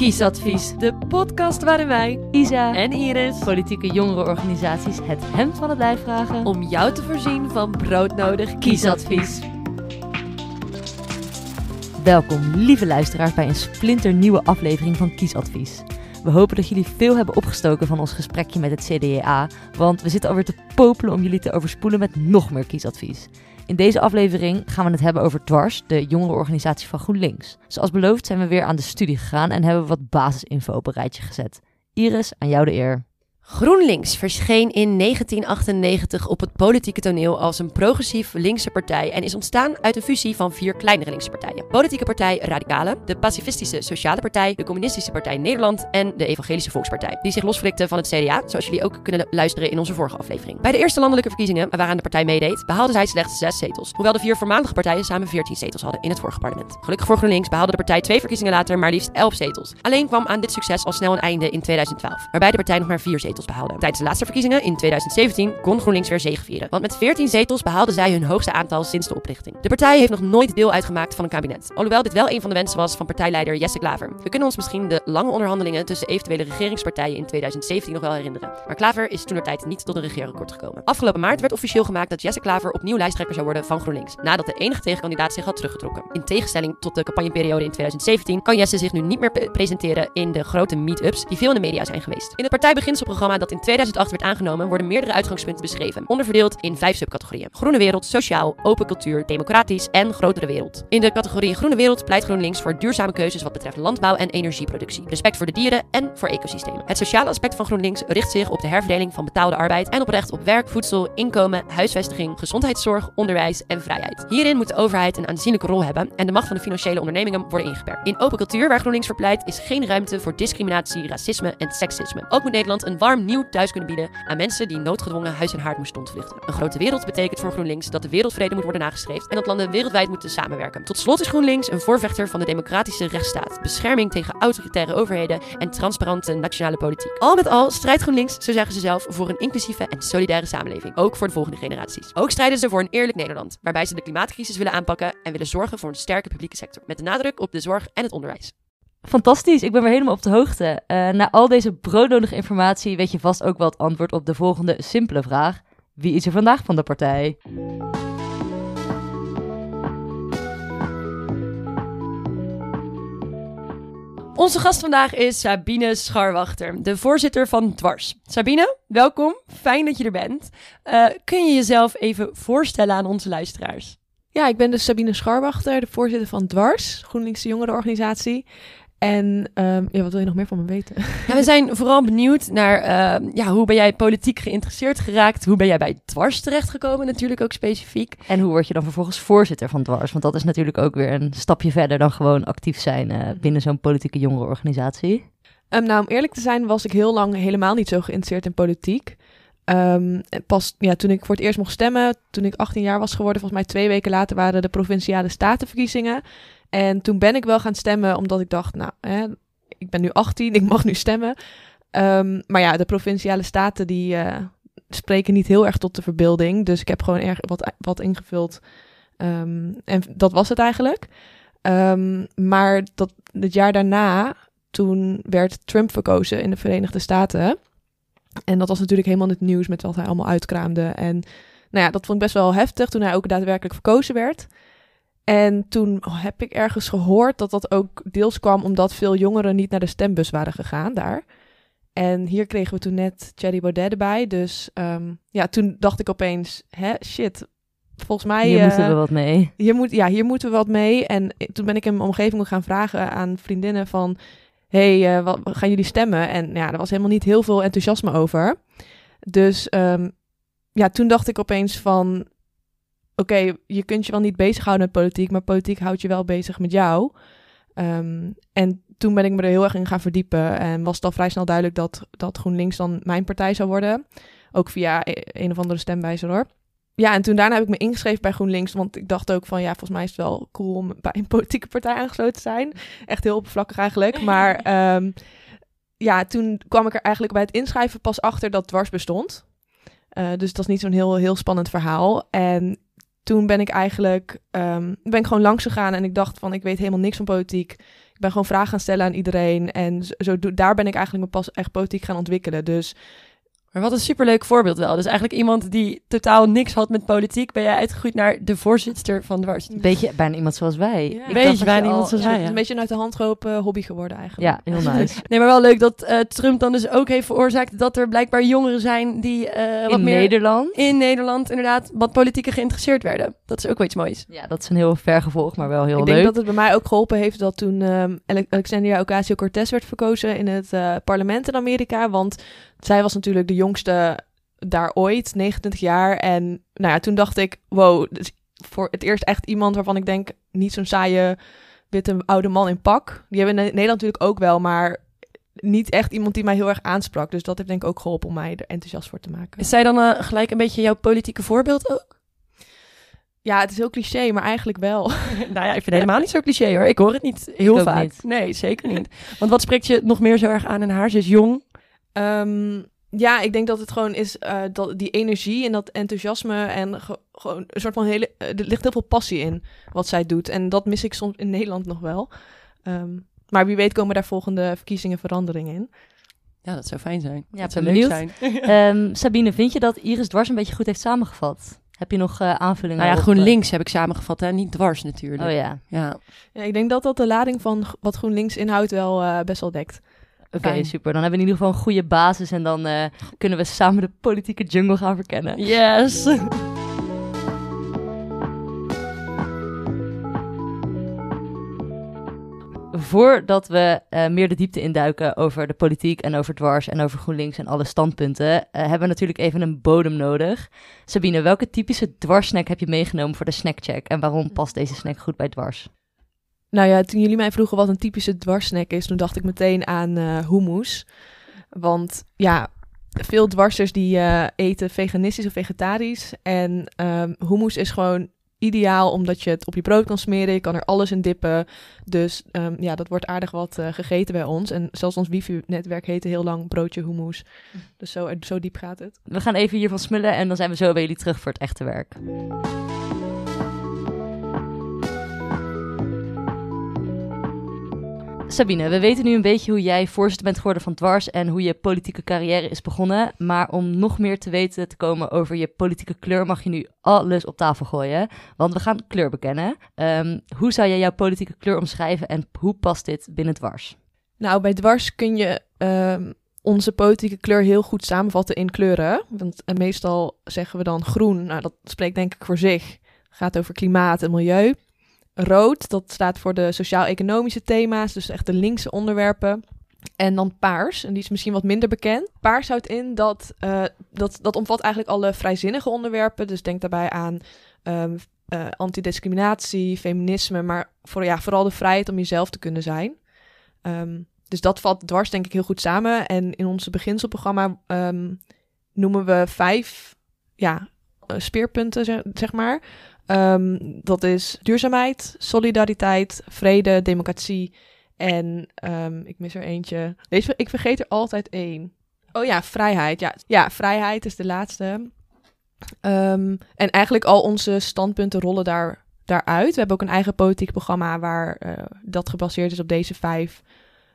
Kiesadvies, de podcast waarin wij, Isa en Iris, politieke jongerenorganisaties het hemd van het lijf vragen. om jou te voorzien van broodnodig kiesadvies. Welkom, lieve luisteraars, bij een splinternieuwe aflevering van Kiesadvies. We hopen dat jullie veel hebben opgestoken van ons gesprekje met het CDA, want we zitten alweer te popelen om jullie te overspoelen met nog meer kiesadvies. In deze aflevering gaan we het hebben over Dwars, de jongerenorganisatie van GroenLinks. Zoals beloofd zijn we weer aan de studie gegaan en hebben we wat basisinfo op een rijtje gezet. Iris, aan jou de eer. GroenLinks verscheen in 1998 op het politieke toneel als een progressief linkse partij en is ontstaan uit een fusie van vier kleinere linkse partijen. Politieke partij Radicale, de Pacifistische Sociale Partij, de Communistische Partij Nederland en de Evangelische Volkspartij, die zich losflikten van het CDA, zoals jullie ook kunnen luisteren in onze vorige aflevering. Bij de eerste landelijke verkiezingen waaraan de partij meedeed, behaalde zij slechts zes zetels, hoewel de vier voormalige partijen samen 14 zetels hadden in het vorige parlement. Gelukkig voor GroenLinks behaalde de partij twee verkiezingen later maar liefst 11 zetels. Alleen kwam aan dit succes al snel een einde in 2012, waarbij de partij nog maar vier zetels Tijdens de laatste verkiezingen in 2017 kon GroenLinks weer zegevieren, want met 14 zetels behaalden zij hun hoogste aantal sinds de oprichting. De partij heeft nog nooit deel uitgemaakt van een kabinet, alhoewel dit wel een van de wensen was van partijleider Jesse Klaver. We kunnen ons misschien de lange onderhandelingen tussen eventuele regeringspartijen in 2017 nog wel herinneren, maar Klaver is toen de tijd niet tot een regeerakkoord gekomen. Afgelopen maart werd officieel gemaakt dat Jesse Klaver opnieuw lijsttrekker zou worden van GroenLinks, nadat de enige tegenkandidaat zich had teruggetrokken. In tegenstelling tot de campagneperiode in 2017 kan Jesse zich nu niet meer pre- presenteren in de grote meet-ups die veel in de media zijn geweest. In het partijbeginselprogramma dat in 2008 werd aangenomen worden meerdere uitgangspunten beschreven, onderverdeeld in vijf subcategorieën. Groene wereld, sociaal, open cultuur, democratisch en grotere wereld. In de categorie groene wereld pleit GroenLinks voor duurzame keuzes wat betreft landbouw en energieproductie, respect voor de dieren en voor ecosystemen. Het sociale aspect van GroenLinks richt zich op de herverdeling van betaalde arbeid en op recht op werk, voedsel, inkomen, huisvesting, gezondheidszorg, onderwijs en vrijheid. Hierin moet de overheid een aanzienlijke rol hebben en de macht van de financiële ondernemingen worden ingeperkt. In open cultuur, waar GroenLinks voor pleit, is geen ruimte voor discriminatie, racisme en seksisme. Ook moet Nederland een warm nieuw thuis kunnen bieden aan mensen die noodgedwongen huis en haard moesten ontvluchten. Een grote wereld betekent voor GroenLinks dat de wereldvrede moet worden nagestreefd en dat landen wereldwijd moeten samenwerken. Tot slot is GroenLinks een voorvechter van de democratische rechtsstaat, bescherming tegen autoritaire overheden en transparante nationale politiek. Al met al strijdt GroenLinks, zo zeggen ze zelf, voor een inclusieve en solidaire samenleving, ook voor de volgende generaties. Ook strijden ze voor een eerlijk Nederland, waarbij ze de klimaatcrisis willen aanpakken en willen zorgen voor een sterke publieke sector, met de nadruk op de zorg en het onderwijs. Fantastisch, ik ben weer helemaal op de hoogte. Eh, na al deze broodnodige informatie weet je vast ook wel het antwoord op de volgende simpele vraag. Wie is er vandaag van de partij? Onze gast vandaag is Sabine Scharwachter, de voorzitter van Dwars. Sabine, welkom. Fijn dat je er bent. Eh, kun je jezelf even voorstellen aan onze luisteraars? Ja, ik ben dus Sabine Scharwachter, de voorzitter van Dwars, GroenLinks de jongerenorganisatie. En ehm, ja, wat wil je nog meer van me weten? Ja, we zijn vooral benieuwd naar eh, ja, hoe ben jij politiek geïnteresseerd geraakt? Hoe ben jij bij Dwars terechtgekomen natuurlijk ook specifiek? En hoe word je dan vervolgens voorzitter van Dwars? Want dat is natuurlijk ook weer een stapje verder dan gewoon actief zijn eh, binnen zo'n politieke jongerenorganisatie. Ehm, nou, om eerlijk te zijn was ik heel lang helemaal niet zo geïnteresseerd in politiek. Ehm, pas ja, toen ik voor het eerst mocht stemmen, toen ik 18 jaar was geworden, volgens mij twee weken later waren de provinciale statenverkiezingen. En toen ben ik wel gaan stemmen, omdat ik dacht, nou, hè, ik ben nu 18, ik mag nu stemmen. Ehm, maar ja, de provinciale staten die eh, spreken niet heel erg tot de verbeelding. Dus ik heb gewoon erg wat, wat ingevuld. Ehm, en dat was het eigenlijk. Ehm, maar dat, het jaar daarna, toen werd Trump verkozen in de Verenigde Staten. En dat was natuurlijk helemaal het nieuws met wat hij allemaal uitkraamde. En nou ja, dat vond ik best wel heftig toen hij ook daadwerkelijk verkozen werd. En toen heb ik ergens gehoord dat dat ook deels kwam omdat veel jongeren niet naar de stembus waren gegaan daar. En hier kregen we toen net Thierry Baudet erbij. Dus ehm, ja, toen dacht ik opeens, hè, shit, volgens mij... Hier eh, moeten we wat mee. hier, moet, ja, hier moeten we wat mee. En toen ben ik in mijn omgeving gaan vragen aan vriendinnen van... hey, eh, wat, gaan jullie stemmen? En ja, er was helemaal niet heel veel enthousiasme over. Dus ehm, ja, toen dacht ik opeens van... Oké, je kunt je wel niet bezighouden met politiek... maar politiek houdt je wel bezig met jou. Ehm, en toen ben ik me er heel erg in gaan verdiepen... en was het al vrij snel duidelijk dat, dat GroenLinks dan mijn partij zou worden. Ook via e- een of andere stemwijzer hoor. Ja, en toen daarna heb ik me ingeschreven bij GroenLinks. Want ik dacht ook van ja, volgens mij is het wel cool om bij een politieke partij aangesloten te zijn. Echt heel oppervlakkig eigenlijk. Maar ehm, ja, toen kwam ik er eigenlijk bij het inschrijven pas achter dat dwars bestond. Eh, dus dat is niet zo'n heel, heel spannend verhaal. En toen ben ik eigenlijk ehm, ben ik gewoon langs gegaan en ik dacht van ik weet helemaal niks van politiek. Ik ben gewoon vragen gaan stellen aan iedereen en zo, daar ben ik eigenlijk mijn pas echt politiek gaan ontwikkelen. Dus Maar wat een superleuk voorbeeld wel. Dus eigenlijk iemand die totaal niks had met politiek, ben jij uitgegroeid naar de voorzitter van Dwars. Een beetje bijna iemand zoals wij. Ja. Ik Beetje bijna iemand zoals ja, wij, het is ja. een beetje een uit de hand gelopen hobby geworden eigenlijk. Ja, heel nice. Nee, maar wel leuk dat eh, Trump dan dus ook heeft veroorzaakt dat er blijkbaar jongeren zijn die eh, wat In meer Nederland. in Nederland inderdaad wat politieker geïnteresseerd werden. Dat is ook wel iets moois. Ja, dat is een heel ver gevolg, maar wel heel ik leuk. denk dat het bij mij ook geholpen heeft dat toen ehm, Ale- Alexandria Ocasio-Cortez werd verkozen in het eh, parlement in Amerika. Want zij was natuurlijk de jongste daar ooit, 29 jaar. En nou ja, toen dacht ik, wow, voor het eerst echt iemand waarvan ik denk, niet zo'n saaie witte oude man in pak. Die hebben we in Nederland natuurlijk ook wel, maar niet echt iemand die mij heel erg aansprak. Dus dat heeft denk ik ook geholpen om mij er enthousiast voor te maken. Is zij dan eh, gelijk een beetje jouw politieke voorbeeld ook? Ja, het is heel cliché, maar eigenlijk wel. nou ja, ik vind het helemaal niet zo cliché hoor. Ik hoor het niet heel vaak. niet. Nee, zeker niet. Want wat spreekt je nog meer zo erg aan in haar? Ze is jong. Ehm, ja, ik denk dat het gewoon is eh, dat die energie en dat enthousiasme en ge- gewoon een soort van hele. eh, er ligt heel veel passie in wat zij doet. En dat mis ik soms in Nederland nog wel. Ehm, maar wie weet komen daar volgende verkiezingen veranderingen in. Ja, dat zou fijn zijn. Ja, dat zou ben leuk benieuwd. zijn. Ehm, Sabine, vind je dat Iris Dwars een beetje goed heeft samengevat? Heb je nog eh, aanvullingen? Nou ja, GroenLinks heb ik samengevat, hè? niet dwars natuurlijk. Oh ja, ja. Ja, ik denk dat dat de lading van wat GroenLinks inhoudt wel eh, best wel dekt. Oké, super. Dan hebben we in ieder geval een goede basis en dan eh, kunnen we samen de politieke jungle gaan verkennen. Yes. Voordat we eh, meer de diepte induiken over de politiek en over dwars en over GroenLinks en alle standpunten, eh, hebben we natuurlijk even een bodem nodig. Sabine, welke typische dwarssnack heb je meegenomen voor de snackcheck en waarom past deze snack goed bij dwars? Nou ja, toen jullie mij vroegen wat een typische dwarssnack is, toen dacht ik meteen aan eh hummus. Want ja, veel dwarsers die eh, eten veganistisch of vegetarisch. En ehm hummus is gewoon ideaal omdat je het op je brood kan smeren. Je kan er alles in dippen. Dus ehm, ja, dat wordt aardig wat eh, gegeten bij ons. En zelfs ons wifi-netwerk heette heel lang broodje hummus. Dus zo, zo diep gaat het. We gaan even hiervan smullen en dan zijn we zo bij jullie terug voor het echte werk. Sabine, we weten nu een beetje hoe jij voorzitter bent geworden van Dwars en hoe je politieke carrière is begonnen. Maar om nog meer te weten te komen over je politieke kleur, mag je nu alles op tafel gooien. Want we gaan kleur bekennen. Ehm, hoe zou jij jouw politieke kleur omschrijven en hoe past dit binnen Dwars? Nou, bij dwars kun je ehm, onze politieke kleur heel goed samenvatten in kleuren. Want eh, meestal zeggen we dan groen. Nou, dat spreekt denk ik voor zich. Gaat over klimaat en milieu. Rood, dat staat voor de sociaal-economische thema's, dus echt de linkse onderwerpen. En dan paars, en die is misschien wat minder bekend. Paars houdt in dat, eh, dat, dat omvat eigenlijk alle vrijzinnige onderwerpen. Dus denk daarbij aan ehm, eh, antidiscriminatie, feminisme, maar voor, ja, vooral de vrijheid om jezelf te kunnen zijn. Ehm, dus dat valt dwars denk ik heel goed samen. En in ons beginselprogramma ehm, noemen we vijf ja, eh, speerpunten, zeg maar. Ehm, dat is duurzaamheid, solidariteit, vrede, democratie en ehm, ik mis er eentje. Deze, ik vergeet er altijd één. Oh ja, vrijheid. Ja, ja vrijheid is de laatste. Ehm, en eigenlijk al onze standpunten rollen daar, daaruit. We hebben ook een eigen politiek programma waar eh, dat gebaseerd is op deze vijf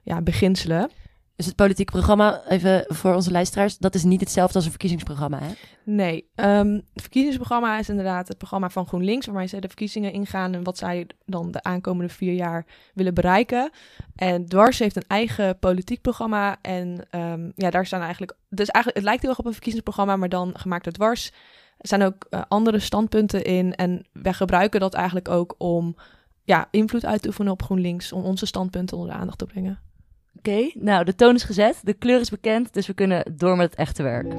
ja, beginselen. Dus het politieke programma, even voor onze luisteraars, dat is niet hetzelfde als een verkiezingsprogramma, hè? Nee, ehm, het verkiezingsprogramma is inderdaad het programma van GroenLinks, waarmee zij de verkiezingen ingaan en wat zij dan de aankomende vier jaar willen bereiken. En Dwars heeft een eigen politiek programma en ehm, ja, daar staan eigenlijk, dus eigenlijk, het lijkt heel erg op een verkiezingsprogramma, maar dan gemaakt door Dwars. Er zijn ook eh, andere standpunten in en wij gebruiken dat eigenlijk ook om ja, invloed uit te oefenen op GroenLinks, om onze standpunten onder de aandacht te brengen. Oké, nou de toon is gezet, de kleur is bekend, dus we kunnen door met het echte werk.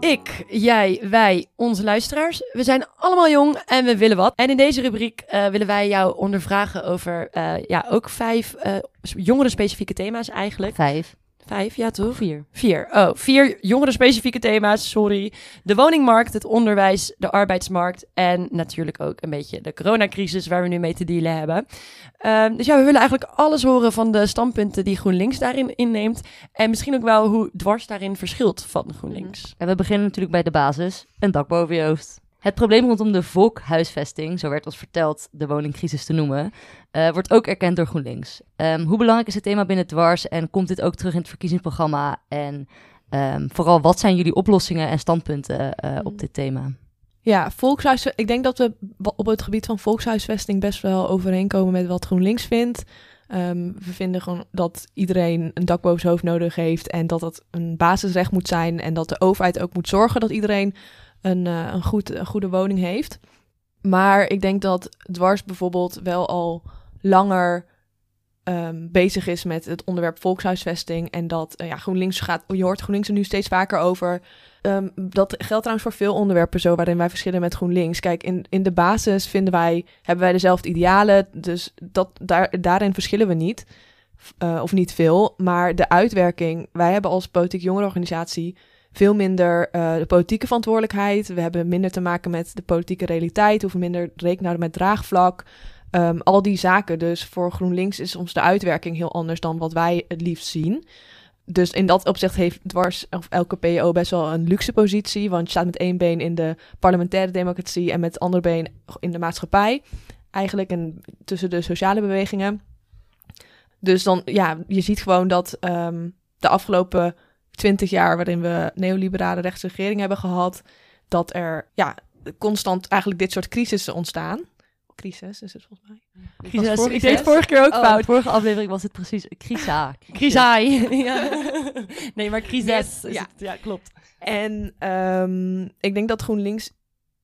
Ik, jij, wij, onze luisteraars. We zijn allemaal jong en we willen wat. En in deze rubriek eh, willen wij jou ondervragen over eh, ja, ook vijf eh jongeren-specifieke thema's eigenlijk. Vijf. Vijf, ja toch? Vier. Vier. Oh, vier jongeren-specifieke thema's, sorry. De woningmarkt, het onderwijs, de arbeidsmarkt en natuurlijk ook een beetje de coronacrisis waar we nu mee te dealen hebben. Ehm, dus ja, we willen eigenlijk alles horen van de standpunten die GroenLinks daarin inneemt. En misschien ook wel hoe dwars daarin verschilt van GroenLinks. En we beginnen natuurlijk bij de basis, een dak boven je hoofd. Het probleem rondom de volkhuisvesting, zo werd ons verteld de woningcrisis te noemen, eh, wordt ook erkend door GroenLinks. Ehm, hoe belangrijk is het thema binnen Dwars en komt dit ook terug in het verkiezingsprogramma? En ehm, vooral, wat zijn jullie oplossingen en standpunten eh, op dit thema? Ja, volkshuis, ik denk dat we op het gebied van volkshuisvesting best wel overeenkomen met wat GroenLinks vindt. Ehm, we vinden gewoon dat iedereen een dak boven zijn hoofd nodig heeft en dat het een basisrecht moet zijn en dat de overheid ook moet zorgen dat iedereen een, eh, een, goed, een goede woning heeft. Maar ik denk dat Dwars bijvoorbeeld wel al langer ehm, bezig is met het onderwerp volkshuisvesting en dat eh, ja, GroenLinks gaat, je hoort GroenLinks er nu steeds vaker over. Ehm, dat geldt trouwens voor veel onderwerpen zo waarin wij verschillen met GroenLinks. Kijk, in, in de basis vinden wij, hebben wij dezelfde idealen, dus dat, daar, daarin verschillen we niet. Eh, of niet veel, maar de uitwerking. Wij hebben als politiek jongerenorganisatie veel minder eh, de politieke verantwoordelijkheid. We hebben minder te maken met de politieke realiteit, hoeven minder rekening te houden met draagvlak. Ehm, al die zaken. Dus voor GroenLinks is soms de uitwerking heel anders dan wat wij het liefst zien. Dus in dat opzicht heeft dwars of elke PO best wel een luxe positie. Want je staat met één been in de parlementaire democratie en met het andere been in de maatschappij. Eigenlijk en tussen de sociale bewegingen. Dus dan, ja, je ziet gewoon dat ehm, de afgelopen twintig jaar waarin we neoliberale rechtsregering hebben gehad, dat er ja, constant eigenlijk dit soort crisissen ontstaan. Crisis is het volgens mij. Crisis. vorige Ik deed het keer. vorige keer ook Oh, fout. vorige aflevering was het precies Crisa. Crisai. ja. Nee, maar crisis. Yes, is ja. het. ja, klopt. En ehm, ik denk dat GroenLinks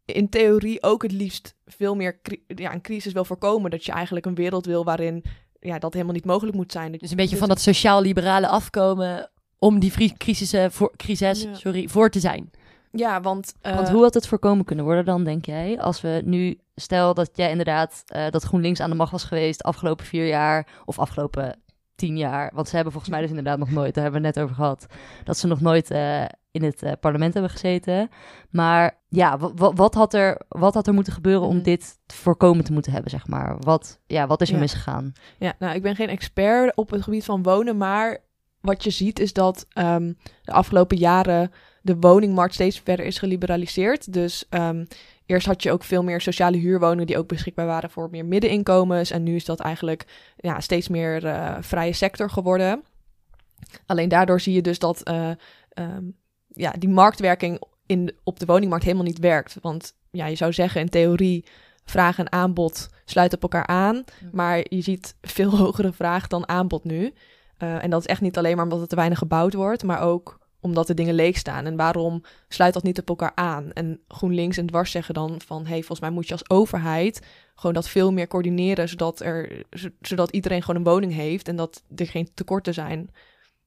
in theorie ook het liefst veel meer cri- ja, een crisis wil voorkomen. Dat je eigenlijk een wereld wil waarin ja, dat helemaal niet mogelijk moet zijn. Dus een beetje van dat sociaal-liberale afkomen om die vri- crisissen voor, crisis, Ja. sorry, voor te zijn. Ja, want... eh, Want hoe had het voorkomen kunnen worden dan, denk jij? Als we nu, stel dat jij inderdaad, eh, dat GroenLinks aan de macht was geweest de afgelopen vier jaar, of afgelopen tien jaar. Want ze hebben volgens mij dus inderdaad nog nooit, daar hebben we het net over gehad, dat ze nog nooit eh, in het eh, parlement hebben gezeten. Maar ja, wa- wa- wat, had er, wat had er moeten gebeuren om Mhm. dit te voorkomen te moeten hebben, zeg maar? Wat, ja, wat is er Ja. misgegaan? Ja, nou, ik ben geen expert op het gebied van wonen, maar wat je ziet is dat ehm, de afgelopen jaren de woningmarkt steeds verder is geliberaliseerd. Dus ehm, eerst had je ook veel meer sociale huurwoningen die ook beschikbaar waren voor meer middeninkomens. En nu is dat eigenlijk ja, steeds meer eh, vrije sector geworden. Alleen daardoor zie je dus dat eh, ehm, ja, die marktwerking in, op de woningmarkt helemaal niet werkt. Want ja, je zou zeggen in theorie vraag en aanbod sluiten op elkaar aan. Maar je ziet veel hogere vraag dan aanbod nu. Eh, en dat is echt niet alleen maar omdat er te weinig gebouwd wordt, maar ook omdat de dingen leeg staan. En waarom sluit dat niet op elkaar aan? En GroenLinks en Dwars zeggen dan van... hey, volgens mij moet je als overheid gewoon dat veel meer coördineren... zodat, er, zo- zodat iedereen gewoon een woning heeft en dat er geen tekorten zijn.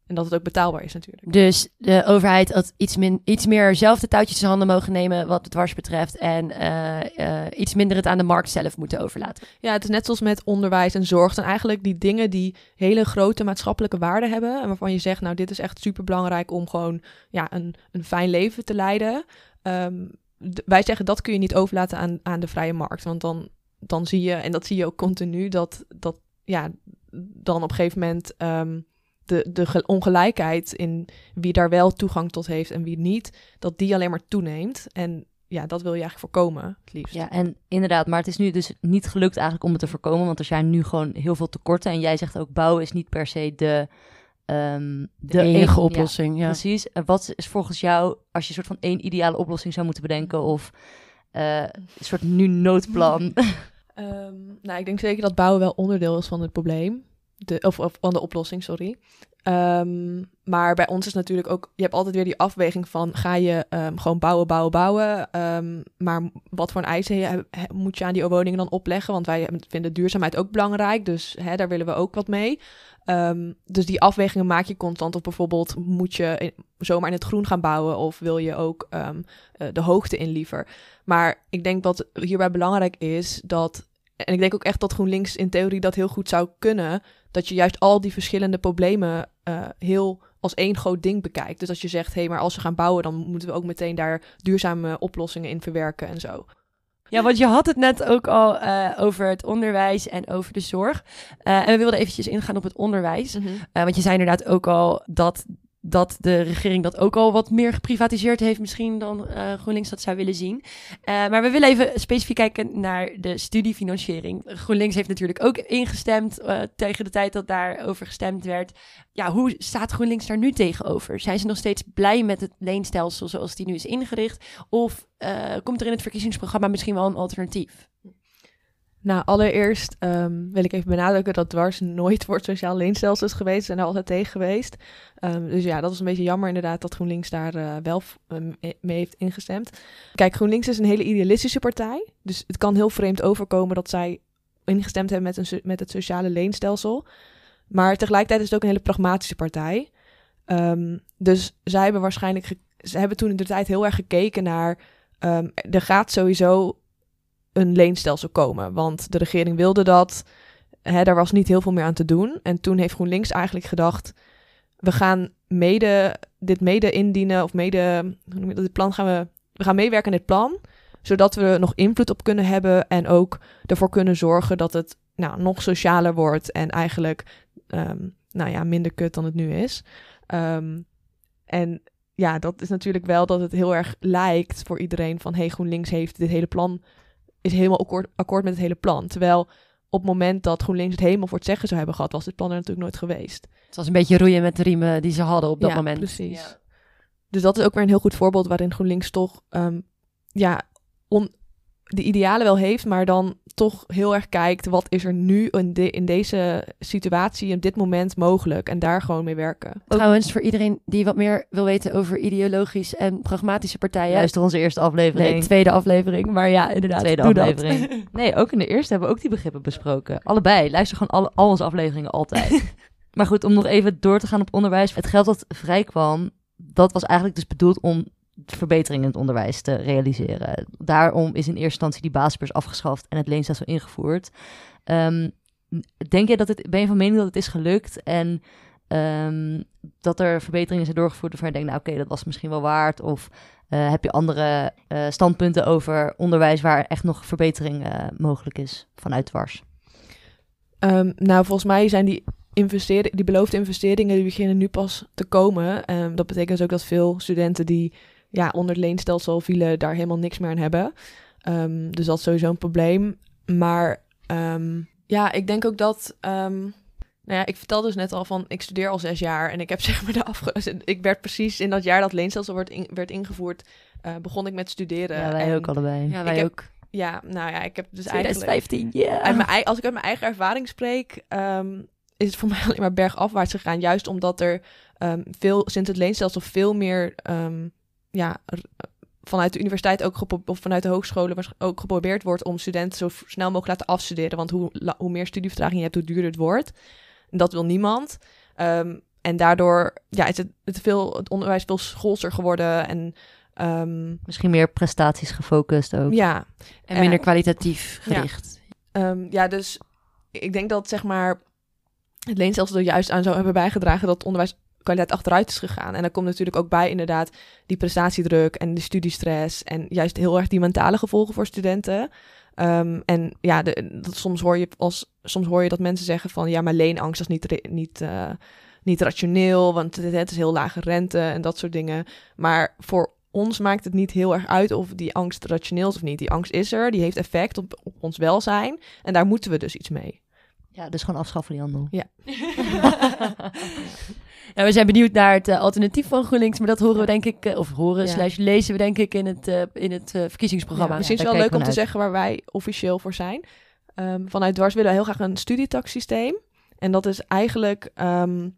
En dat het ook betaalbaar is natuurlijk. Dus de overheid had iets, min, iets meer zelf de touwtjes in handen mogen nemen wat het dwars betreft. En eh, eh, iets minder het aan de markt zelf moeten overlaten. Ja, het is net zoals met onderwijs en zorg. Zijn eigenlijk die dingen die hele grote maatschappelijke waarde hebben. En waarvan je zegt, nou, dit is echt super belangrijk om gewoon ja, een, een fijn leven te leiden. Ehm, wij zeggen dat kun je niet overlaten aan, aan de vrije markt. Want dan, dan zie je, en dat zie je ook continu, dat, dat ja, dan op een gegeven moment ehm, de, de ge- ongelijkheid in wie daar wel toegang tot heeft en wie niet, dat die alleen maar toeneemt. En ja, dat wil je eigenlijk voorkomen, het liefst. Ja, en inderdaad, maar het is nu dus niet gelukt eigenlijk om het te voorkomen, want er zijn nu gewoon heel veel tekorten. En jij zegt ook, bouwen is niet per se de... ehm, De, enige- oplossing, ja. Precies. En wat is volgens jou, als je een soort van één ideale oplossing zou moeten bedenken, of eh, een soort nu noodplan? Ehm, nou, ik denk zeker dat bouwen wel onderdeel is van het probleem. De, of, of van de oplossing, sorry. Ehm, maar bij ons is natuurlijk ook... Je hebt altijd weer die afweging van... Ga je ehm, gewoon bouwen, bouwen, bouwen? Ehm, maar wat voor een eisen moet je aan die woningen dan opleggen? Want wij vinden duurzaamheid ook belangrijk. Dus daar willen we ook wat mee. Dus die afwegingen maak je constant. Of bijvoorbeeld moet je zomaar in het groen gaan bouwen... of wil je ook eh, de hoogte in liever? Maar ik denk wat hierbij belangrijk is... dat en ik denk ook echt dat GroenLinks in theorie dat heel goed zou kunnen. Dat je juist al die verschillende problemen eh, heel als één groot ding bekijkt. Dus als je zegt, hé, hey, maar als we gaan bouwen, dan moeten we ook meteen daar duurzame oplossingen in verwerken en zo. Ja, want je had het net ook al uh, over het onderwijs en over de zorg. Uh, en we wilden eventjes ingaan op het onderwijs. Mm -hmm. uh, want je zei inderdaad ook al dat dat de regering dat ook al wat meer geprivatiseerd heeft, misschien dan uh, GroenLinks dat zou willen zien. Uh, maar we willen even specifiek kijken naar de studiefinanciering. GroenLinks heeft natuurlijk ook ingestemd uh, tegen de tijd dat daarover gestemd werd. Ja, hoe staat GroenLinks daar nu tegenover? Zijn ze nog steeds blij met het leenstelsel zoals die nu is ingericht? Of komt er in het verkiezingsprogramma misschien wel een alternatief? Nou, allereerst um, wil ik even benadrukken dat dwars nooit voor sociaal leenstelsel is geweest en daar altijd tegen geweest. Um, dus ja, dat is een beetje jammer inderdaad dat GroenLinks daar uh, wel um, mee heeft ingestemd. Kijk, GroenLinks is een hele idealistische partij. Dus het kan heel vreemd overkomen dat zij ingestemd hebben met, een, met het sociale leenstelsel. Maar tegelijkertijd is het ook een hele pragmatische partij. dus zij hebben waarschijnlijk, ze hebben toen in de tijd heel erg gekeken naar, er gaat sowieso een leenstelsel komen. Want de regering wilde dat. Hè, daar was niet heel veel meer aan te doen. En toen heeft GroenLinks eigenlijk gedacht: we gaan mede, dit mede indienen of mede, dit plan gaan we, we gaan meewerken in dit plan, zodat we nog invloed op kunnen hebben en ook ervoor kunnen zorgen dat het nou, nog socialer wordt en eigenlijk um, nou ja, minder kut dan het nu is. Um, en ja, dat is natuurlijk wel dat het heel erg lijkt voor iedereen van hey, GroenLinks heeft dit hele plan is helemaal akkoord, akkoord met het hele plan. Terwijl op het moment dat GroenLinks het helemaal voor het zeggen zou hebben gehad, was dit plan er natuurlijk nooit geweest. Het was een beetje roeien met de riemen die ze hadden op dat ja, moment. Precies. Ja. Dus dat is ook weer een heel goed voorbeeld waarin GroenLinks toch um, ja, on, de idealen wel heeft, maar dan toch heel erg kijkt wat is er nu in, de, in deze situatie, in dit moment mogelijk en daar gewoon mee werken. Trouwens, voor iedereen die wat meer wil weten over ideologisch en pragmatische partijen. Luister onze eerste aflevering. Nee, tweede aflevering, maar ja, inderdaad. Tweede aflevering. Dat. Nee, ook in de eerste hebben we ook die begrippen besproken. Allebei. Luister gewoon alle, al onze afleveringen altijd. maar goed, om nog even door te gaan op onderwijs. Het geld dat vrijkwam, dat was eigenlijk dus bedoeld om verbeteringen in het onderwijs te realiseren. Daarom is in eerste instantie die basisbeurs afgeschaft en het leenstelsel ingevoerd. Um, denk je dat het, ben je van mening dat het is gelukt en um, dat er verbeteringen zijn doorgevoerd waarvan je denkt, nou oké, dat was misschien wel waard? Of uh, heb je andere uh, standpunten over onderwijs waar echt nog verbetering uh, mogelijk is vanuit dwars? Um, nou, volgens mij zijn die investeren, die beloofde investeringen die beginnen nu pas te komen. Dat betekent dus ook dat veel studenten die ja, onder het leenstelsel vielen, daar helemaal niks meer aan hebben. Um, dus dat is sowieso een probleem. Maar um, ja, ik denk ook dat. Um, nou ja, ik vertelde dus net al van, ik studeer al zes jaar en ik heb zeg maar de afge... Ik werd precies in dat jaar dat leenstelsel werd, in, werd ingevoerd, uh, begon ik met studeren. Ja, wij en ook allebei. Ja, wij ook. Ja, nou ja, ik heb dus 2015, ja. Yeah. Mijn, als ik uit mijn eigen ervaring spreek, um, is het voor mij alleen maar bergafwaarts gegaan. Juist omdat er um, veel, sinds het leenstelsel veel meer um, ja, vanuit de universiteit ook of vanuit de hogescholen ook geprobeerd wordt om studenten zo snel mogelijk laten afstuderen. Want hoe, hoe meer studievertraging je hebt, hoe duurder het wordt. En dat wil niemand. Um, en daardoor ja, is het, het, veel, het onderwijs veel schoolser geworden en um, misschien meer prestaties gefocust ook. Ja. En minder uh, kwalitatief gericht. Ja. Um, ja, dus ik denk dat zeg maar het leenstelsel er juist aan zou hebben bijgedragen dat het onderwijs kwaliteit achteruit is gegaan. En dan komt natuurlijk ook bij inderdaad die prestatiedruk en de studiestress en juist heel erg die mentale gevolgen voor studenten. Um, en ja, de, dat, soms, hoor je als, soms hoor je dat mensen zeggen van ja, maar leenangst is niet, niet, uh, niet rationeel, want het, het is heel lage rente en dat soort dingen. Maar voor ons maakt het niet heel erg uit of die angst rationeel is of niet. Die angst is er, die heeft effect op, op ons welzijn en daar moeten we dus iets mee. Ja, dus gewoon afschaffen die handel. Ja. ja, we zijn benieuwd naar het uh, alternatief van GroenLinks, maar dat horen we denk ik, uh, of horen ja. slash lezen we denk ik in het, uh, in het verkiezingsprogramma. Misschien is het wel leuk om uit. te zeggen waar wij officieel voor zijn. Um, vanuit Dwars willen we heel graag een studietaxsysteem. En dat is eigenlijk um,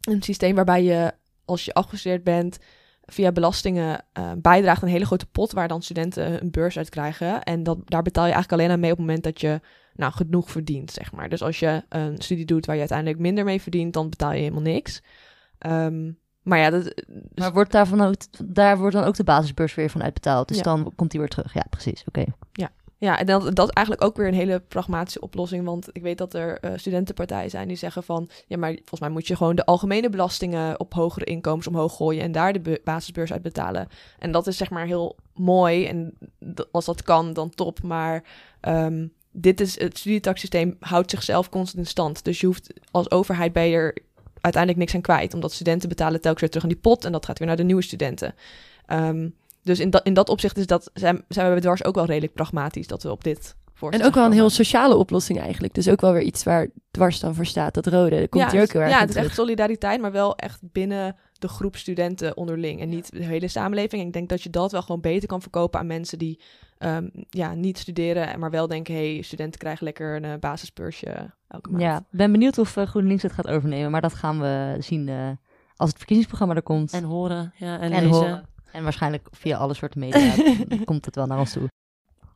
een systeem waarbij je, als je afgestudeerd bent, via belastingen bijdraagt een hele grote pot waar dan studenten een beurs uit krijgen. En dat, daar betaal je eigenlijk alleen aan mee op het moment dat je nou, genoeg verdient, zeg maar. Dus als je een studie doet waar je uiteindelijk minder mee verdient, dan betaal je helemaal niks. Um, maar ja, dat, dus... Maar wordt daarvan ook, daar wordt dan ook de basisbeurs weer van uitbetaald. Dus ja. dan komt die weer terug. Ja, precies. Oké. Okay. Ja. Ja, en dat, dat is eigenlijk ook weer een hele pragmatische oplossing. Want ik weet dat er uh, studentenpartijen zijn die zeggen van... ja, maar volgens mij moet je gewoon de algemene belastingen... op hogere inkomens omhoog gooien... en daar de basisbeurs uit betalen. En dat is zeg maar heel mooi. En als dat kan, dan top. Maar um, dit is, het studietaxsysteem houdt zichzelf constant in stand. Dus je hoeft als overheid bij er uiteindelijk niks aan kwijt. Omdat studenten betalen telkens weer terug aan die pot... en dat gaat weer naar de nieuwe studenten. Um, dus in dat, in dat opzicht is dat, zijn, zijn we dwars ook wel redelijk pragmatisch dat we op dit en ook wel een heel sociale oplossing eigenlijk. Dus ook wel weer iets waar dwars dan voor staat. Dat rode, komt ja, hier ook heel erg Ja, het is echt solidariteit, maar wel echt binnen de groep studenten onderling. En niet de hele samenleving. En ik denk dat je dat wel gewoon beter kan verkopen aan mensen die um, ja, niet studeren. Maar wel denken, hey, studenten krijgen lekker een uh, basisbeursje elke maand. Ja, ben benieuwd of uh, GroenLinks het gaat overnemen. Maar dat gaan we zien uh, als het verkiezingsprogramma er komt. En horen, ja, en, en lezen. Horen. En waarschijnlijk via alle soorten media komt het wel naar ons toe.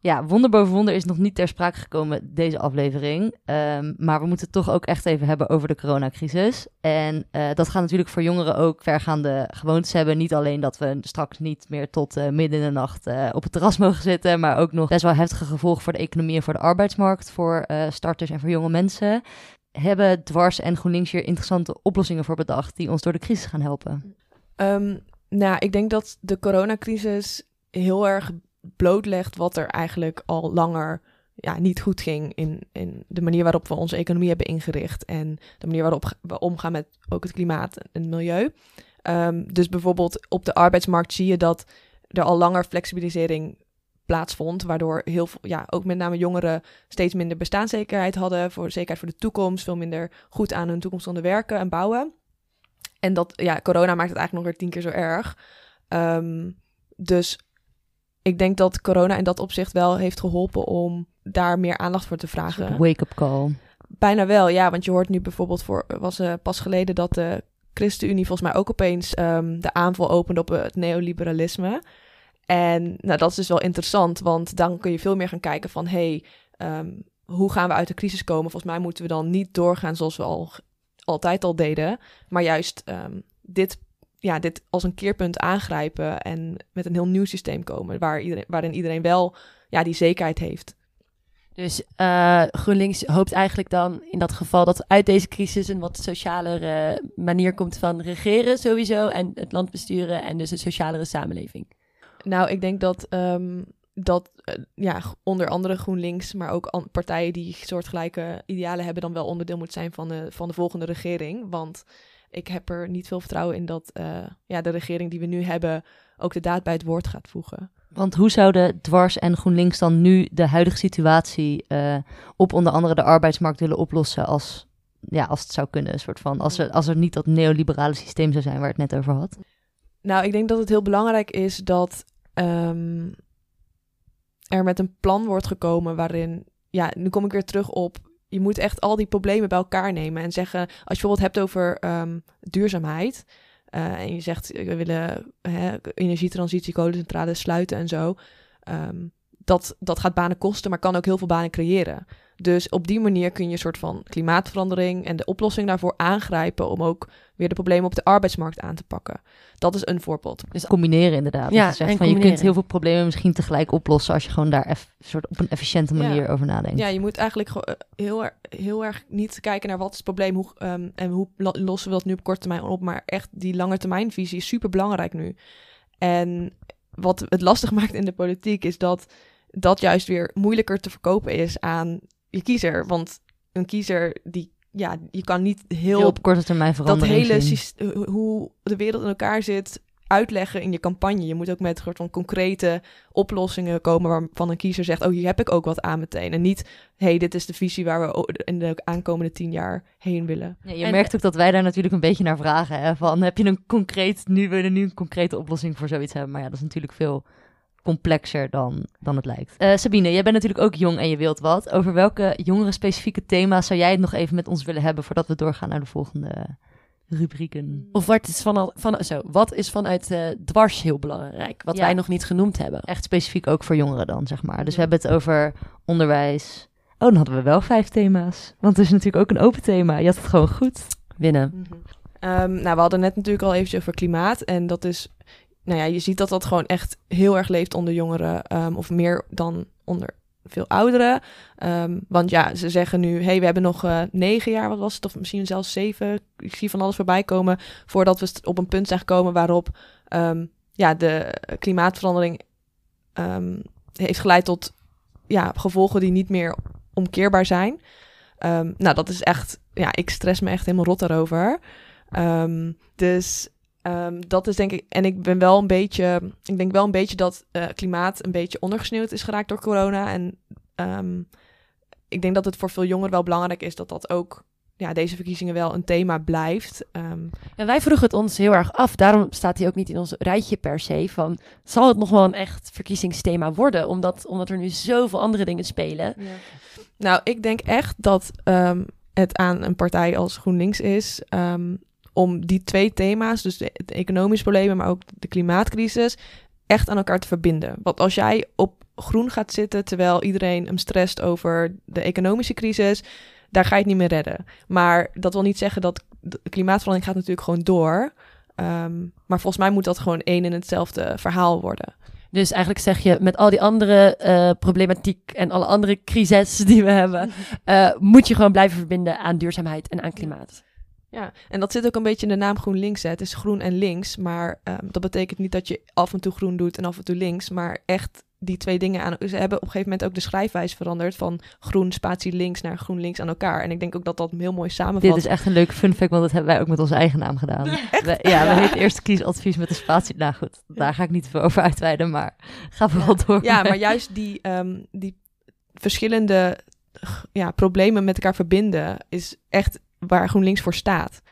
Ja, wonder boven wonder is nog niet ter sprake gekomen deze aflevering. Ehm, maar we moeten het toch ook echt even hebben over de coronacrisis. En uh, dat gaat natuurlijk voor jongeren ook vergaande gewoontes hebben. Niet alleen dat we straks niet meer tot uh, midden in de nacht uh, op het terras mogen zitten. Maar ook nog best wel heftige gevolgen voor de economie en voor de arbeidsmarkt. Voor starters en voor jonge mensen. Hebben Dwars en GroenLinks hier interessante oplossingen voor bedacht die ons door de crisis gaan helpen? Um, nou, ik denk dat de coronacrisis heel erg blootlegt wat er eigenlijk al langer ja, niet goed ging in, in de manier waarop we onze economie hebben ingericht en de manier waarop we omgaan met ook het klimaat en het milieu. Um, dus bijvoorbeeld op de arbeidsmarkt zie je dat er al langer flexibilisering plaatsvond, waardoor heel veel, ja, ook met name jongeren steeds minder bestaanszekerheid hadden, voor zekerheid voor de toekomst, veel minder goed aan hun toekomst konden werken en bouwen. En dat, ja, corona maakt het eigenlijk nog weer tien keer zo erg. Um, dus ik denk dat corona in dat opzicht wel heeft geholpen om daar meer aandacht voor te vragen. Wake-up call. Bijna wel, ja. Want je hoort nu bijvoorbeeld voor, was uh, pas geleden dat de ChristenUnie volgens mij ook opeens um, de aanval opende op het neoliberalisme. En nou, dat is dus wel interessant, want dan kun je veel meer gaan kijken van... hey, um, hoe gaan we uit de crisis komen? Volgens mij moeten we dan niet doorgaan zoals we al altijd al deden, maar juist um, dit, ja, dit als een keerpunt aangrijpen en met een heel nieuw systeem komen, waar iedereen, waarin iedereen wel ja, die zekerheid heeft. Dus uh, GroenLinks hoopt eigenlijk dan in dat geval dat uit deze crisis een wat socialere manier komt van regeren sowieso en het land besturen en dus een socialere samenleving. Nou, ik denk dat um, dat uh, ja, onder andere GroenLinks, maar ook partijen die soortgelijke idealen hebben, dan wel onderdeel moet zijn van de, van de volgende regering. Want ik heb er niet veel vertrouwen in dat uh, ja, de regering die we nu hebben ook de daad bij het woord gaat voegen. Want hoe zouden Dwars en GroenLinks dan nu de huidige situatie uh, op onder andere de arbeidsmarkt willen oplossen als, ja, als het zou kunnen? Een soort van, als, er, als er niet dat neoliberale systeem zou zijn waar het net over had. Nou, ik denk dat het heel belangrijk is dat um, er met een plan wordt gekomen waarin, ja, nu kom ik weer terug op, je moet echt al die problemen bij elkaar nemen en zeggen, als je bijvoorbeeld hebt over um, duurzaamheid, uh, en je zegt, we willen hè, energietransitie, kolencentrales sluiten en zo, um, dat, dat gaat banen kosten, maar kan ook heel veel banen creëren. Dus op die manier kun je een soort van klimaatverandering en de oplossing daarvoor aangrijpen om ook weer de problemen op de arbeidsmarkt aan te pakken. Dat is een voorbeeld. Dus combineren inderdaad. Ja, je, zegt van, je kunt heel veel problemen misschien tegelijk oplossen als je gewoon daar eff, soort op een efficiënte manier over nadenkt. Ja, je moet eigenlijk uh, heel, heel erg niet kijken naar wat is het probleem hoe, um, en hoe lossen we dat nu op korte termijn op, maar echt die lange termijnvisie is super belangrijk nu. En wat het lastig maakt in de politiek is dat dat juist weer moeilijker te verkopen is aan je kiezer. Want een kiezer die ja, je kan niet heel, op korte termijn veranderen. Dat hele hoe de wereld in elkaar zit, uitleggen in je campagne. Je moet ook met soort van concrete oplossingen komen waarvan een kiezer zegt: Oh, hier heb ik ook wat aan meteen. En niet, hey, dit is de visie waar we in de aankomende tien jaar heen willen. Ja, je merkt ook dat wij daar natuurlijk een beetje naar vragen. Hè? Van heb je een concreet, nu willen nu een concrete oplossing voor zoiets hebben. Maar ja, dat is natuurlijk veel complexer dan, dan het lijkt. Uh, Sabine, jij bent natuurlijk ook jong en je wilt wat. Over welke jongere specifieke thema's zou jij het nog even met ons willen hebben voordat we doorgaan naar de volgende rubrieken? Of wat is, van, van, zo, wat is vanuit uh, dwars heel belangrijk, wat wij nog niet genoemd hebben? Echt specifiek ook voor jongeren dan, zeg maar. Dus we hebben het over onderwijs. Oh, dan hadden we wel vijf thema's. Want het is natuurlijk ook een open thema. Je had het gewoon goed. Winnen. Mm -hmm. nou, we hadden net natuurlijk al even over klimaat. En dat is nou ja, je ziet dat dat gewoon echt heel erg leeft onder jongeren. Um, of meer dan onder veel ouderen. Ehm, want ja, ze zeggen nu, hey, we hebben nog uh, negen jaar, wat was het, of misschien zelfs zeven. Ik zie van alles voorbij komen voordat we op een punt zijn gekomen waarop um, ja, de klimaatverandering heeft geleid tot ja, gevolgen die niet meer omkeerbaar zijn. nou, dat is echt, ja, ik stress me echt helemaal rot daarover. dus Um, dat is denk ik, en ik ben wel een beetje, ik denk wel een beetje dat uh, klimaat een beetje ondergesneeuwd is geraakt door corona. En um, ik denk dat het voor veel jongeren wel belangrijk is dat dat ook, ja, deze verkiezingen wel een thema blijft. Um, en wij vroegen het ons heel erg af, daarom staat hij ook niet in ons rijtje per se van, zal het nog wel een echt verkiezingsthema worden? Omdat, omdat er nu zoveel andere dingen spelen. Ja. Nou, ik denk echt dat het aan een partij als GroenLinks is om die twee thema's, dus de, economische problemen, maar ook de klimaatcrisis, echt aan elkaar te verbinden. Want als jij op groen gaat zitten terwijl iedereen hem stresst over de economische crisis, daar ga je het niet meer redden. Maar dat wil niet zeggen dat de klimaatverandering gaat natuurlijk gewoon door. Um, maar volgens mij moet dat gewoon één en hetzelfde verhaal worden. Dus eigenlijk zeg je, met al die andere uh, problematiek en alle andere crises die we hebben, uh, moet je gewoon blijven verbinden aan duurzaamheid en aan klimaat. Ja, en dat zit ook een beetje in de naam GroenLinks. Hè. Het is groen en links, maar um, dat betekent niet dat je af en toe groen doet en af en toe links, maar echt die twee dingen aan. Ze hebben op een gegeven moment ook de schrijfwijze veranderd van groen spatie links naar groen links aan elkaar. En ik denk ook dat dat heel mooi samenvat. Dit is echt een leuk fun fact, want dat hebben wij ook met onze eigen naam gedaan. We, ja, we heet eerst kiesadvies met de spatie. Nou goed, daar ga ik niet over uitweiden, maar ga vooral door. Ja, maar juist die, um, die verschillende ja, problemen met elkaar verbinden is echt waar GroenLinks voor staat.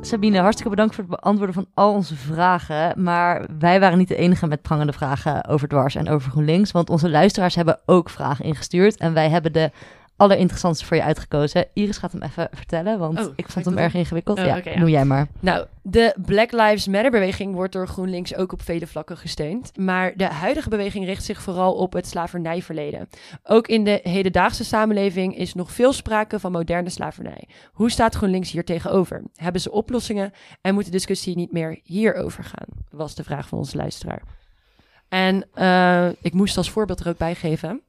Sabine, hartstikke bedankt voor het beantwoorden van al onze vragen. Maar wij waren niet de enige met prangende vragen over Dwars en over GroenLinks. Want onze luisteraars hebben ook vragen ingestuurd. En wij hebben de allerinteressantste voor je uitgekozen. Iris gaat hem even vertellen, want oh, ik vond hem erg ingewikkeld. Oh, ja, okay, noem jij maar. Nou, de Black Lives Matter beweging wordt door GroenLinks ook op vele vlakken gesteund. Maar de huidige beweging richt zich vooral op het slavernijverleden. Ook in de hedendaagse samenleving is nog veel sprake van moderne slavernij. Hoe staat GroenLinks hier tegenover? Hebben ze oplossingen en moet de discussie niet meer hierover gaan? Was de vraag van onze luisteraar. En uh, ik moest als voorbeeld er ook bij geven.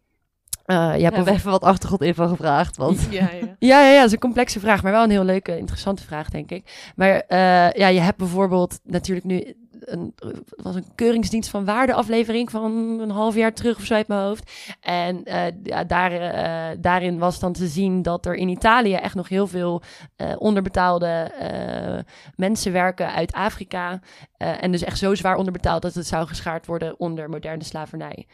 Uh, je hebt even wat achtergrondinfo gevraagd. Want... Ja, ja. ja, ja, ja, dat is een complexe vraag, maar wel een heel leuke, interessante vraag, denk ik. Maar uh, ja, je hebt bijvoorbeeld natuurlijk nu een, was een keuringsdienst van waarde aflevering van een half jaar terug of zo uit mijn hoofd. En uh, ja, daar, uh, daarin was dan te zien dat er in Italië echt nog heel veel uh, onderbetaalde mensen werken uit Afrika. en dus echt zo zwaar onderbetaald dat het zou geschaard worden onder moderne slavernij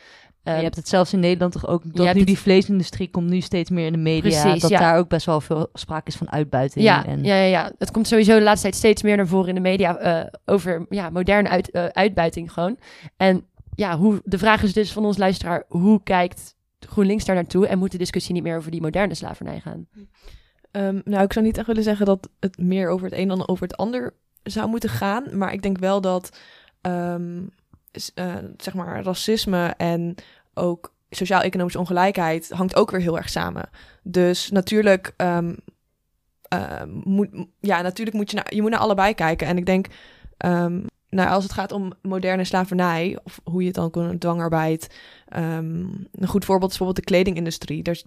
je ehm, hebt het zelfs in Nederland toch ook, dat nu die vleesindustrie komt nu steeds meer in de media, Precies, dat daar ook best wel veel sprake is van uitbuiting. Ja, en... ja, ja, ja, het komt sowieso de laatste tijd steeds meer naar voren in de media uh, over ja, moderne uit, uh, uitbuiting gewoon. En ja, hoe, de vraag is dus van ons luisteraar, hoe kijkt GroenLinks daar naartoe en moet de discussie niet meer over die moderne slavernij gaan? Um, nou, ik zou niet echt willen zeggen dat het meer over het een dan over het ander zou moeten gaan, maar ik denk wel dat... Um, uh, zeg maar, racisme en ook sociaal-economische ongelijkheid hangt ook weer heel erg samen. Dus natuurlijk, um, uh, moet, ja, natuurlijk moet je naar, je moet naar allebei kijken. En ik denk, um, nou, als het gaat om moderne slavernij, of hoe je het dan kon, dwangarbeid. Een goed voorbeeld is bijvoorbeeld de kledingindustrie. Daar,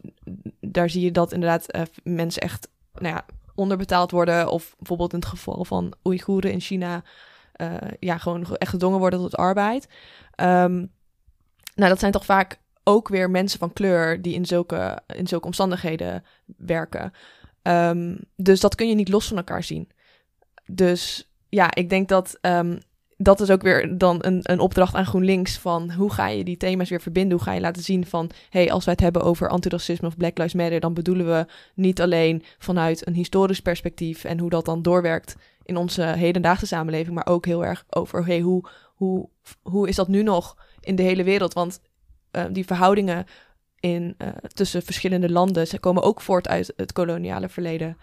daar zie je dat inderdaad uh, mensen echt nou ja, onderbetaald worden. Of bijvoorbeeld in het geval van Oeigoeren in China uh, ja, gewoon echt gedwongen worden tot arbeid. Um, nou, dat zijn toch vaak ook weer mensen van kleur die in zulke, in zulke omstandigheden werken. Um, dus dat kun je niet los van elkaar zien. Dus ja, ik denk dat um, dat is ook weer dan een, een opdracht aan GroenLinks van hoe ga je die thema's weer verbinden? Hoe ga je laten zien van, hey, als wij het hebben over antiracisme of Black Lives Matter, dan bedoelen we niet alleen vanuit een historisch perspectief en hoe dat dan doorwerkt in onze hedendaagse samenleving, maar ook heel erg over hey, hoe, hoe, hoe is dat nu nog in de hele wereld? Want uh, die verhoudingen in, uh, tussen verschillende landen ze komen ook voort uit het koloniale verleden.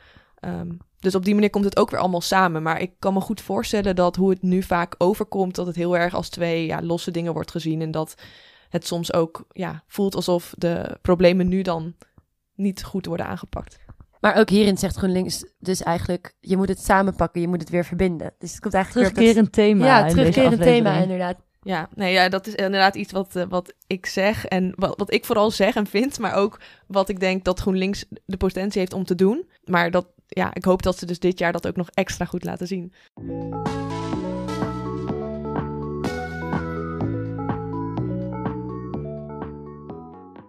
Um, dus op die manier komt het ook weer allemaal samen. Maar ik kan me goed voorstellen dat hoe het nu vaak overkomt, dat het heel erg als twee ja, losse dingen wordt gezien. En dat het soms ook ja, voelt alsof de problemen nu dan niet goed worden aangepakt. Maar ook hierin zegt GroenLinks dus eigenlijk, je moet het samenpakken, je moet het weer verbinden. Dus het komt eigenlijk weer op Terugkerend thema. Ja, terugkerend thema inderdaad. Ja, nee, ja, dat is inderdaad iets wat, eh, wat ik zeg en wat, wat ik vooral zeg en vind, maar ook wat ik denk dat GroenLinks de potentie heeft om te doen. Maar dat, ja, ik hoop dat ze dus dit jaar dat ook nog extra goed laten zien.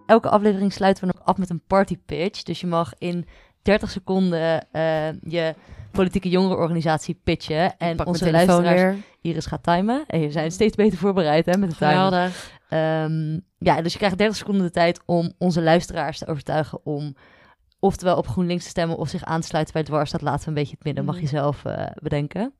Elke aflevering sluiten we nog af met een party pitch. Dus je mag in 30 seconden eh, je politieke jongerenorganisatie pitchen. En Pak onze luisteraars, weer. Iris gaat timen. En je zijn steeds beter voorbereid hè, met de timer. Geweldig. Ehm, ja, dus je krijgt 30 seconden de tijd om onze luisteraars te overtuigen om oftewel op GroenLinks te stemmen of zich aan te sluiten bij Dwars. Dat laten we een beetje het midden. Mag je Mhm. zelf eh, bedenken.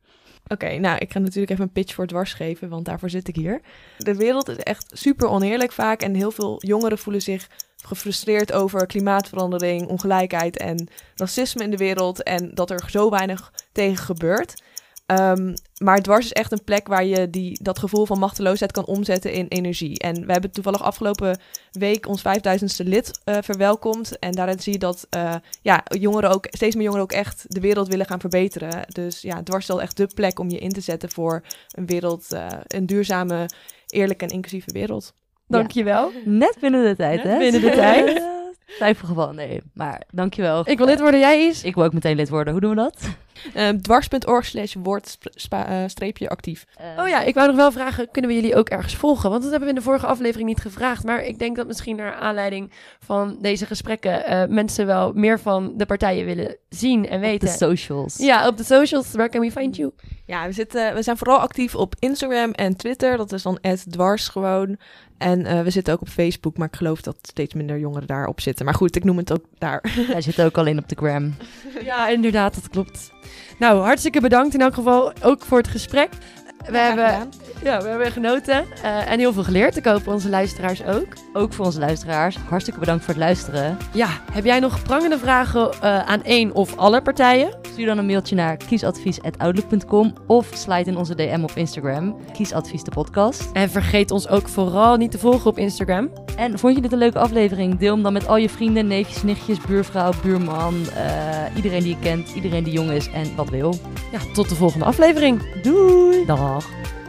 Oké, nou, ik ga natuurlijk even een pitch voor dwars geven, want daarvoor zit ik hier. De wereld is echt super oneerlijk vaak en heel veel jongeren voelen zich gefrustreerd over klimaatverandering, ongelijkheid en racisme in de wereld en dat er zo weinig tegen gebeurt. Ehm, maar dwars is echt een plek waar je die, dat gevoel van machteloosheid kan omzetten in energie. En we hebben toevallig afgelopen week ons 5000ste lid eh, verwelkomd. En daarin zie je dat eh, ja, jongeren ook, steeds meer jongeren ook echt de wereld willen gaan verbeteren. Dus ja, dwars is wel echt de plek om je in te zetten voor een wereld, eh, een duurzame, eerlijke en inclusieve wereld. Dankjewel. Net binnen de tijd, Net hè? binnen de tijd. Twijfel gewoon, nee. Maar dankjewel. Ik wil lid worden, jij is. Ik wil ook meteen lid worden. Hoe doen we dat? Ehm, dwars.org slash woord eh, streepje actief. Oh ja, ik wou nog wel vragen, kunnen we jullie ook ergens volgen? Want dat hebben we in de vorige aflevering niet gevraagd. Maar ik denk dat misschien naar aanleiding van deze gesprekken eh, mensen wel meer van de partijen willen zien en De weten. socials. ja, op de socials, where can we find you? Ja, we, zitten, we zijn vooral actief op Instagram en Twitter. Dat is dan dwars gewoon. En eh, we zitten ook op Facebook, maar ik geloof dat steeds minder jongeren daarop zitten. Maar goed, ik noem het ook daar. Hij zit ook alleen op de gram. Ja, inderdaad, dat klopt. Nou, hartstikke bedankt in elk geval ook voor het gesprek. We, hebben, ja, we hebben genoten eh, en heel veel geleerd. Ik hoop onze luisteraars ook. Ook voor onze luisteraars. Hartstikke bedankt voor het luisteren. Ja, heb jij nog prangende vragen eh, aan één of alle partijen? Stuur dan een mailtje naar kiesadvies.outlook.com of slide in onze DM op Instagram. Kiesadvies de podcast. En vergeet ons ook vooral niet te volgen op Instagram. En vond je dit een leuke aflevering? Deel hem dan met al je vrienden, neefjes, nichtjes, buurvrouw, buurman. eh, iedereen die je kent, iedereen die jong is en wat wil. Ja, tot de volgende aflevering. Doei! Dag. Nord.